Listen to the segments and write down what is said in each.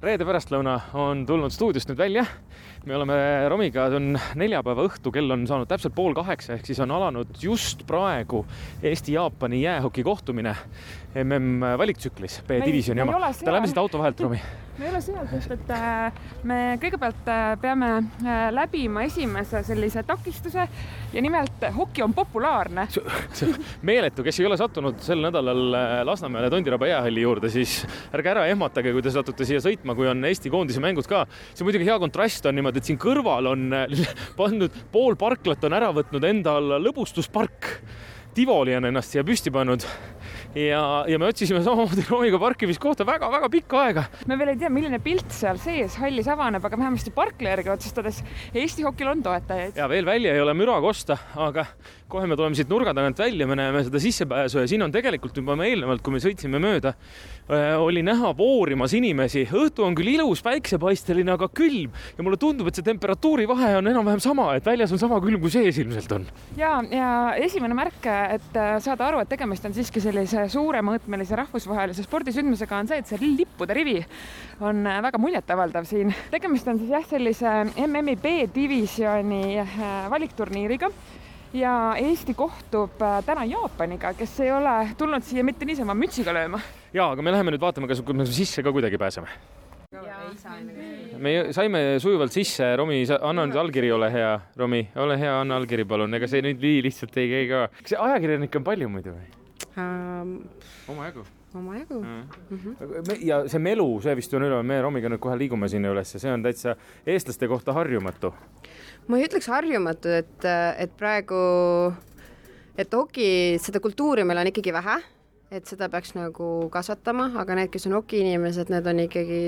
reede pärastlõuna on tulnud stuudiost nüüd välja. me oleme Romiga, see on neljapäeva õhtu, kell on saanud täpselt pool kaheksa, ehk siis on alanud just praegu Eesti-Jaapani jäähoki kohtumine mm valiktsüklis B-divisjoni oma. Lähme siit auto vahelt, Romi me ei ole seal, sest et äh, me kõigepealt äh, peame äh, läbima esimese sellise takistuse ja nimelt hoki on populaarne. meeletu, kes ei ole sattunud sel nädalal Lasnamäele Tondiraba jäähalli juurde, siis ärge ära ehmatage, kui te satute siia sõitma, kui on Eesti koondise mängud ka. see muidugi hea kontrast on niimoodi, et siin kõrval on pandud, pool parklat on ära võtnud enda alla lõbustuspark. Tivoli on ennast siia püsti pannud ja, ja me otsisime samamoodi Roomiga parkimiskohta väga-väga pikka aega. me veel ei tea, milline pilt seal sees hallis avaneb, aga vähemasti parkla järgi otsustades Eesti hokil on toetajaid. ja veel välja ei ole müra kosta, aga kohe me tuleme siit nurga tagant välja, me näeme seda sissepääsu ja siin on tegelikult juba me eelnevalt, kui me sõitsime mööda, oli näha voorimas inimesi. õhtu on küll ilus, päiksepaisteline, aga külm ja mulle tundub, et see temperatuuri vahe on enam-vähem sama, et väljas on sama külm kui sees ilmselt on. ja, ja esimene märk, et saada aru, et tegemist on siiski sellise suuremõõtmelise rahvusvahelise spordisündmusega on see, et see lippude rivi on väga muljetavaldav siin. tegemist on siis jah, sellise MM-i B-divisjoni äh, valikturniiriga ja Eesti kohtub äh, täna Jaapaniga, kes ei ole tulnud siia mitte niisama mütsiga lööma. ja, aga me läheme nüüd vaatame, kas me sisse ka kuidagi pääseme. me saime sujuvalt sisse, Romi, anna nüüd allkiri, ole hea, Romi, ole hea, anna allkiri, palun, ega see nüüd nii lihtsalt ei käi ka. kas ajakirjanikke on palju muidu või? Ähm,. omajagu. omajagu mm. -hmm. ja see melu, see vist on üleval, me Romiga nüüd kohe liigume sinna ülesse, see on täitsa eestlaste kohta harjumatu. ma ei ütleks harjumatu, et, et praegu, et hoki, seda kultuuri meil on ikkagi vähe et seda peaks nagu kasvatama, aga need, kes on hokiinimesed, need on ikkagi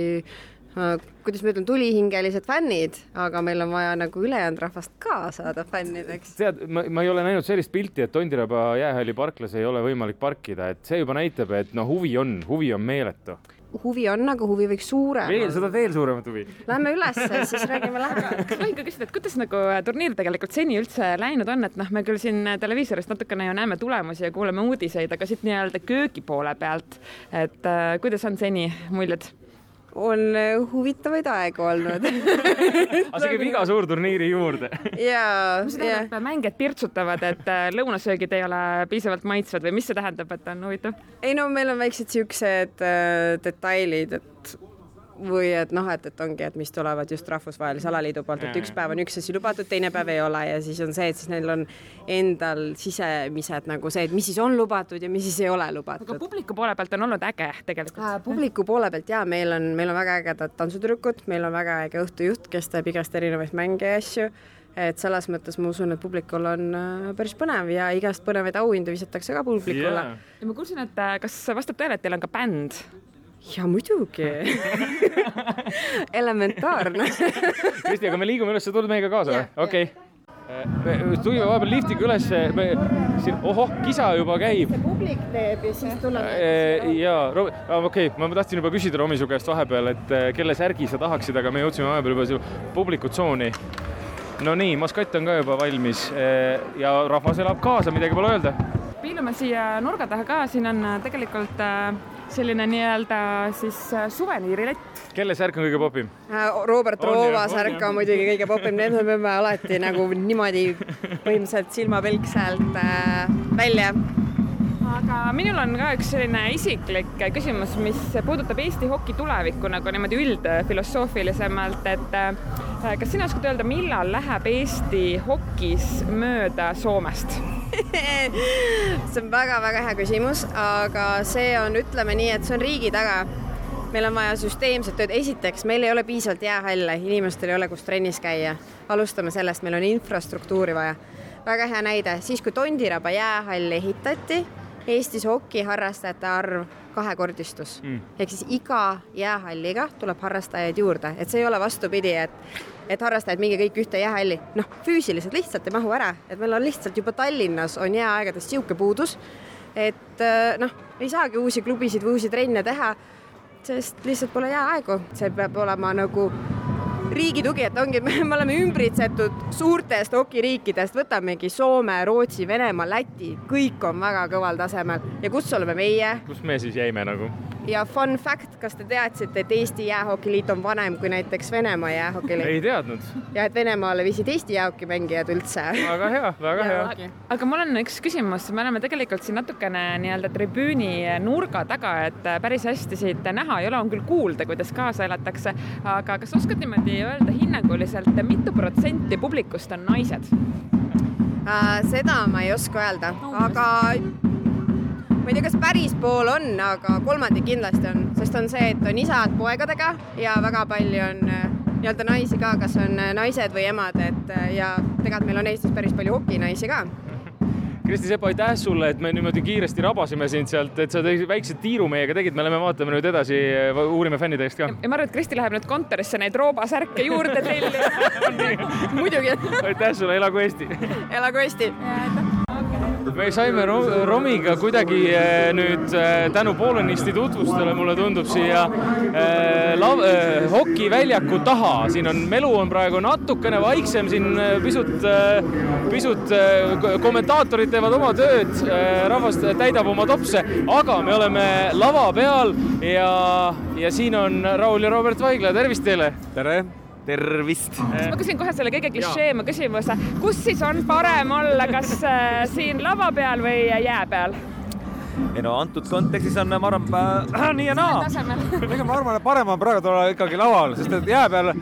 kuidas ma ütlen, tulihingelised fännid, aga meil on vaja nagu ülejäänud rahvast ka saada fännideks. tead, ma, ma ei ole näinud sellist pilti, et Tondiraba jäähalli parklas ei ole võimalik parkida, et see juba näitab, et no huvi on, huvi on meeletu huvi on, aga huvi võiks suurem veel, seda veel suuremat huvi. Lähme ülesse, siis räägime lähemalt. kas tohin ka küsida, et kuidas nagu äh, turniir tegelikult seni üldse läinud on, et noh, me küll siin televiisorist natukene ju näeme tulemusi ja kuuleme uudiseid, aga siit nii-öelda köögi poole pealt, et äh, kuidas on seni muljed? On äh, huvitavaid aegu olnud aga see käib iga suurturniiri juurde. jaa. mis see tähendab, et mängijad pirtsutavad, et äh, lõunasöögid ei ole piisavalt maitsvad või mis see tähendab, et on huvitav? ei no meil on väiksed siuksed äh, detailid, et või et noh, et, et ongi, et mis tulevad just rahvusvahelise alaliidu poolt, et üks päev on üks asi lubatud, teine päev ei ole ja siis on see, et siis neil on endal sisemised nagu see, et mis siis on lubatud ja mis siis ei ole lubatud. aga publiku poole pealt on olnud äge tegelikult äh,? publiku poole pealt ja meil on, meil on väga ägedad tantsutüdrukud, meil on väga äge õhtujuht, kes teeb igast erinevaid mänge ja asju et selles mõttes ma usun, et publikul on äh, päris põnev ja igast põnevaid auhindu visatakse ka publikule yeah.. ja ma kuulsin, et äh, kas vastab tõele, et teil on ka bänd? Ja muidugi elementaarne Kristi, aga me liigume üles, sa tuled meiega kaasa või? okei okay me tulime vahepeal liftiga ülesse, me siin, ohoh, kisa juba käib. publik teeb ja siis tuleb. ja, okei okay,, ma tahtsin juba küsida Romi su käest vahepeal, et äh, kelle särgi sa tahaksid, aga me jõudsime vahepeal juba publikutsooni. no nii, maskott on ka juba valmis äh, ja rahvas elab kaasa, midagi pole öelda. piilume siia nurga taha ka, siin on äh, tegelikult selline nii-öelda siis äh, suveniirilett. kelle särk on kõige popim? Äh, Robert Roova särk on muidugi kõige popim, need me peame alati nagu niimoodi põhimõtteliselt silmapilkselt äh, välja. Aga minul on ka üks selline isiklik küsimus, mis puudutab Eesti hoki tulevikku nagu niimoodi üldfilosoofilisemalt, et äh, kas sina oskad öelda, millal läheb Eesti hokis mööda Soomest see on väga-väga hea küsimus, aga see on, ütleme nii, et see on riigi taga. meil on vaja süsteemset tööd, esiteks meil ei ole piisavalt jäähalle, inimestel ei ole, kus trennis käia. alustame sellest, meil on infrastruktuuri vaja. väga hea näide, siis kui Tondiraba jäähall ehitati, Eestis hokiharrastajate arv kahekordistus. Mm.. ehk siis iga jäähalliga tuleb harrastajaid juurde, et see ei ole vastupidi, et et harrastajad, minge kõik ühte jäähalli. noh, füüsiliselt lihtsalt ei mahu ära, et meil on lihtsalt juba Tallinnas on jääaegadest niisugune puudus, et äh, noh, ei saagi uusi klubisid või uusi trenne teha, sest lihtsalt pole jääaegu, see peab olema nagu riigi tugi, et ongi, me oleme ümbritsetud suurtest okiriikidest, võtamegi Soome, Rootsi, Venemaa, Läti, kõik on väga kõval tasemel ja kus oleme meie? kus me siis jäime nagu? Ja fun fact, kas te teadsite, et Eesti Jäähokiliit on vanem kui näiteks Venemaa Jäähokiliit? ei teadnud. ja et Venemaale viisid Eesti jäähokimängijad üldse. väga hea, väga hea. aga mul on üks küsimus, me oleme tegelikult siin natukene nii-öelda tribüüni nurga taga, et päris hästi siit näha ei ole, on küll kuulda, kuidas kaasa elatakse, aga kas oskad niimoodi öelda hinnanguliselt, mitu protsenti publikust on naised? Äh, seda ma ei oska öelda, aga ma ei tea, kas päris pool on, aga kolmandik kindlasti on, sest on see, et on isad poegadega ja väga palju on äh, nii-öelda naisi ka, kas on äh, naised või emad, et äh, ja tegelikult meil on Eestis päris palju hokinaisi ka Kristi Sepp, aitäh sulle, et me niimoodi kiiresti rabasime sind sealt, et sa väikse tiiru meiega tegid, me lähme vaatame nüüd edasi, uurime fännide eest ka. ma arvan, et Kristi läheb nüüd kontorisse neid roobasärke juurde tellima muidugi. aitäh sulle, elagu Eesti! elagu Eesti! Me saime Romiga kuidagi eh, nüüd eh, tänu Poolenisti tutvustele, mulle tundub, siia eh, lav-, hokiväljaku taha. siin on, melu on praegu natukene vaiksem, siin pisut, pisut kommentaatorid teevad oma tööd, rahvas täidab oma topse, aga me oleme lava peal ja, ja siin on Raul ja Robert Vaigla, tervist teile! tere! Tervist! ma küsin kohe selle kõige klišeema küsimuse, kus siis on parem olla, kas äh, siin lava peal või jää peal? Ei no antud kontekstis on, ma arvan äh,, nii ja naa. ega ma arvan, et parem on praegu olla ikkagi laval, sest et jää peal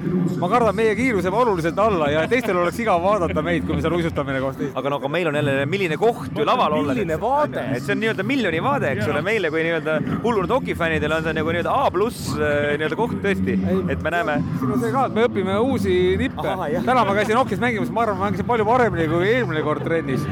ma kardan, meie kiirus jääb oluliselt alla ja teistel oleks igav vaadata meid, kui me seal uisutamine koos teistega. aga no aga meil on jälle, milline koht ju laval olla. milline vaade. et see on nii-öelda miljoni vaade, eks ole, meile kui nii-öelda hullunud hokifännidele on see nagu nii-öelda A pluss äh, nii-öelda koht tõesti, et me näeme. siin on see ka, et me õpime uusi nippe. täna ma käisin hokis mängimas, ma arvan, ma mängisin palju paremini kui eelmine kord trennis.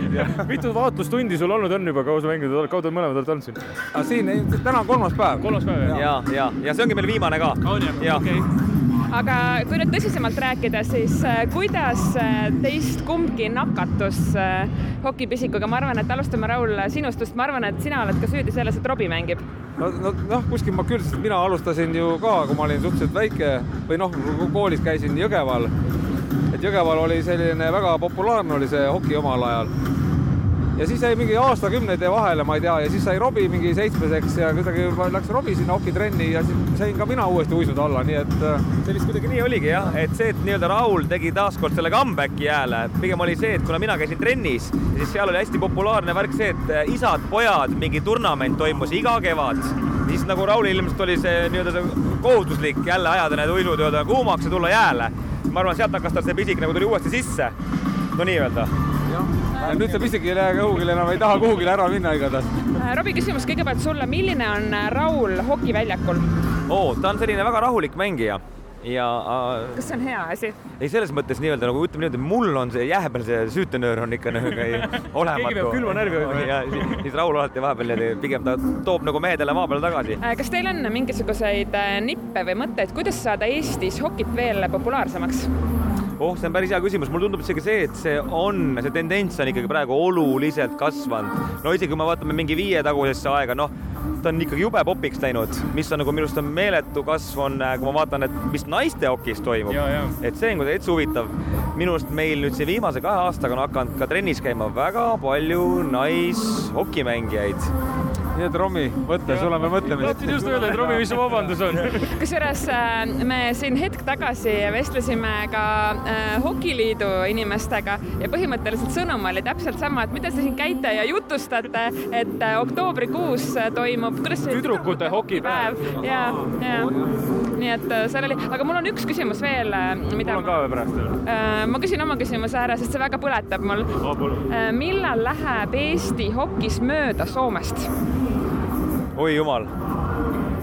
mitu vaatlustundi sul olnud on juba, kaua sa mänginud, kaua te mõlemad olete olnud siin? aga siin, täna on kolmas päev. kolmas päev, jah? ja, ja, ja see ongi meil viimane ka. on jah? okei okay aga kui nüüd tõsisemalt rääkida, siis äh, kuidas äh, teist kumbki nakatus äh, hokipisikuga, ma arvan, et alustame, Raul, sinust, sest ma arvan, et sina oled ka süüdi selles, et Robbie mängib. no, no noh, kuskil ma küll, sest mina alustasin ju ka, kui ma olin suhteliselt väike või noh, koolis käisin Jõgeval. et Jõgeval oli selline väga populaarne oli see hoki omal ajal ja siis jäi mingi aastakümneid jäi vahele, ma ei tea, ja siis sai Robbie mingi seitsmeseks ja kuidagi läks Robbie sinna hokitrenni ja siis sain ka mina uuesti uisuda alla, nii et. Äh, see vist kuidagi nii oligi jah, et see, et nii-öelda Raul tegi taaskord selle comeback'i jääle, pigem oli see, et kuna mina käisin trennis, siis seal oli hästi populaarne värk see, et äh, isad-pojad, mingi turnament toimus iga kevad siis nagu Raulil ilmselt oli see nii-öelda kohustuslik jälle ajada need uisud nii-öelda kuumaks ja tulla jääle. ma arvan, sealt hakkas tal see pisik nagu tuli uuesti sisse. no nii-öelda ja nüüd see pisik ei lähe kuhugile enam, ei taha kuhugile ära minna igatahes. Äh, Robbie, küsimus kõigepealt sulle, milline on äh, Raul hokiväljakul? oo, ta on selline väga rahulik mängija ja äh, kas see on hea asi? ei, selles mõttes nii-öelda nagu ütleme niimoodi, mul on see jää peal see süütenöör on ikka nagu olematu. keegi peab külma närvi hoidma. ja siis, siis Raul alati vahepeal niimoodi, pigem ta toob nagu mehedele maa peale tagasi. Äh, kas teil on mingisuguseid nippe või mõtteid, kuidas saada Eestis hokit veel populaarsemaks? Oh, see on päris hea küsimus, mulle tundub isegi see, et see on, see tendents on ikkagi praegu oluliselt kasvanud. no isegi kui me vaatame mingi viie tagusesse aega, noh, ta on ikkagi jube popiks läinud, mis on nagu minu arust on meeletu kasv on, äh, kui ma vaatan, et mis naiste hokis toimub. et see on täitsa huvitav. minu arust meil nüüd siin viimase kahe aastaga on hakanud ka trennis käima väga palju naishokimängijaid nii et Romi, mõtle, sul on veel mõtlemist. tahtsin just öelda, et Romi, mis su vabandus on? kusjuures äh, me siin hetk tagasi vestlesime ka äh, Hokiliidu inimestega ja põhimõtteliselt sõnum oli täpselt sama, et mida te siin käite ja jutustate, et äh, oktoobrikuus toimub, kuidas see tüdrukute hokipäev. ja, ja nii et seal oli, aga mul on üks küsimus veel, mida mul on ka veel pärast. ma küsin oma küsimuse ära, sest see väga põletab mul oh,. millal läheb Eesti hokis mööda Soomest? Oi jumal,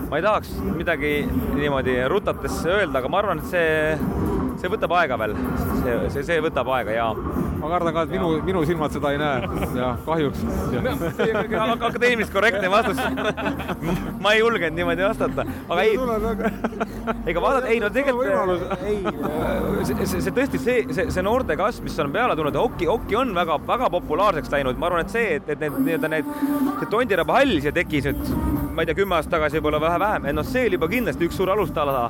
ma ei tahaks midagi niimoodi rutates öelda, aga ma arvan, et see, see võtab aega veel. see, see, see võtab aega ja. ma kardan ka, et minu, minu silmad seda ei näe. jah, kahjuks. akadeemiliselt korrektne vastus ma ei julgenud niimoodi vastata, aga ei. ega vaadata, ei no tegelikult, ei, see, see, see tõesti see, see, see noorte kasv, mis on peale tulnud, hoki, hoki on väga-väga populaarseks läinud, ma arvan, et see, et, et need nii-öelda need, see Tondiraba hall siia tekkis nüüd, ma ei tea, kümme aastat tagasi võib-olla vähe vähem, et noh, see oli juba kindlasti üks suur alustala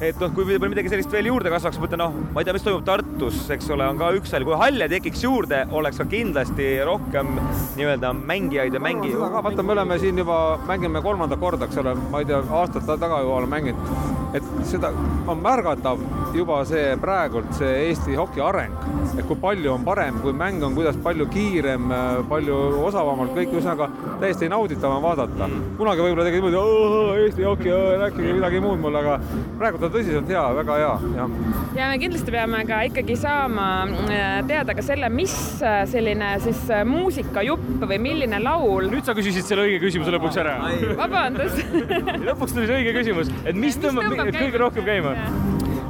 et noh, kui võib-olla midagi sellist veel juurde kasvaks, mõtlen noh, ma ei tea, mis toimub Tartus, eks ole, on ka üks hall, kui halle tekiks juurde, oleks ka kindlasti rohkem nii-öelda mängijaid ja mängi-. vaata, me oleme siin juba, mängime kolmandat korda, eks ole, ma ei tea, aastad taga juba olen mänginud, et seda on märgatav juba see praegult see Eesti hoki areng, et kui palju on parem, kui mäng on kuidas palju kiirem, palju osavamalt, kõik ühesõnaga täiesti nauditav on vaadata. kunagi võib-olla tegi niimoodi, Eesti hoki, rääkige midagi muud mulle, aga praegu on tõsiselt hea, väga hea, jah. ja me kindlasti peame ka ikkagi saama äh, teada ka selle, mis äh, selline siis äh, muusikajupp või milline laul. nüüd sa küsisid selle õige küsimuse lõpuks ära. vabandust lõpuks tuli see õige küsimus, et mis tõmbab, tõmbab kõige rohkem käima?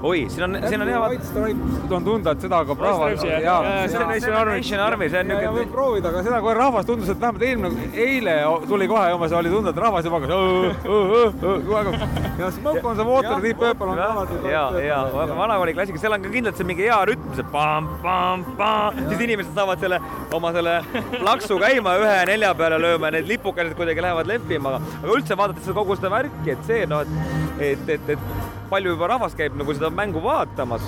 Oi, siin on, siin on hea vaata. on tunda, et seda hakkab rahvas. see Nation Army, see on niisugune. võib proovida, aga seda kohe rahvas tundus, et vähemalt eelmine, eile tuli kohe umbes oli tunda, et rahvas juba hakkas. ja Smoke on the water, Deep Purple on alati. ja, ja vanakooli klassika, seal on ka kindlalt see mingi hea rütm, see pam-pam-pam, siis inimesed saavad selle oma selle plaksu käima ühe nelja peale lööma ja need lipukesed kuidagi lähevad lehvima, aga üldse vaadates kogu seda värki, et see noh, et, et, et, et palju juba rahvast käib nagu seda mängu vaatamas.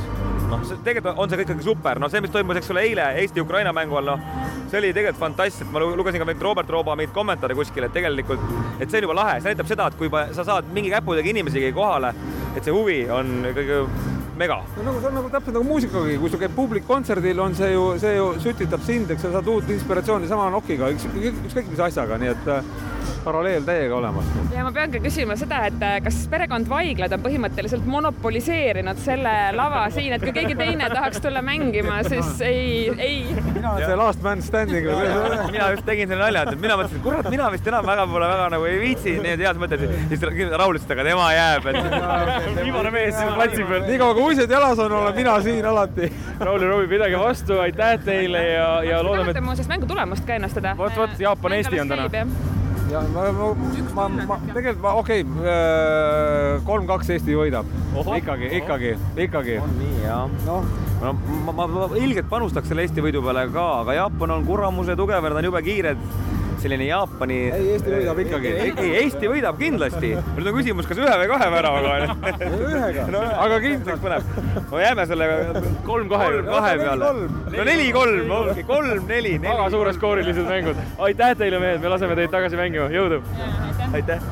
noh, see tegelikult on see ikkagi super, noh, see, mis toimus, eks ole, eile Eesti-Ukraina mängu all, noh, see oli tegelikult fantastiline, ma lugesin ka Robert Rooba mingeid kommentaare kuskil, et tegelikult, et see on juba lahe, see näitab seda, et kui juba sa saad mingi käpudega inimesegi kohale, et see huvi on ikkagi mega. no nagu see on nagu täpselt nagu muusikagi, kui sul käib publik kontserdil, on see ju, see ju sütitab sind, eks sa saad uut inspiratsiooni sama nokiga, ükskõik mis asjaga, nii et paralleel täiega olemas. ja ma pean ka küsima seda, et äh, kas perekond Vaiglad on põhimõtteliselt monopoliseerinud selle lava siin, et kui keegi teine tahaks tulla mängima, siis ei, ei. mina olen see last man standing mina just tegin selle nalja, et mina mõtlesin, et kurat, mina vist enam väga pole väga nagu ei viitsi neid heas mõttes, siis Raul ütles, et aga tema jääb, et viimane mees siin platsi peal. niikaua kui uised jalas on, olen mina siin alati. Raul ja Robbie, pidage vastu, aitäh teile ja, ja loodame, et. muuseas mängu tulemust ka ennustada. vot, vot Jaapan-Eesti on täna ja ma, ma, ma, ma tegelikult ma okei okay,, kolm-kaks Eesti võidab. ikkagi, ikkagi, ikkagi. on nii jah? noh, ma, ma, ma, ma ilgelt panustaks selle Eesti võidu peale ka, aga Jaapan on kuramuse tugev ja nad on jube kiired selline Jaapani. ei, Eesti võidab ikkagi. ei, Eesti võidab kindlasti. nüüd on küsimus, kas ühe või kahe väravaga ühega no,. aga kindlaks põnev. no jääme selle kolm-kahe kahe peale. no neli-kolm, kolm-neli. väga suureskoorilised mängud. aitäh teile, mehed, me laseme teid tagasi mängima, jõudu. aitäh.